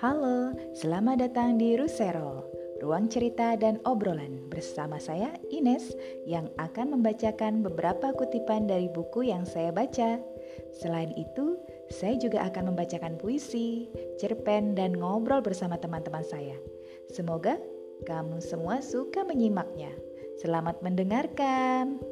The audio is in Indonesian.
Halo, selamat datang di Rusero, ruang cerita dan obrolan bersama saya Ines yang akan membacakan beberapa kutipan dari buku yang saya baca. Selain itu, saya juga akan membacakan puisi, cerpen, dan ngobrol bersama teman-teman saya. Semoga kamu semua suka menyimaknya. Selamat mendengarkan.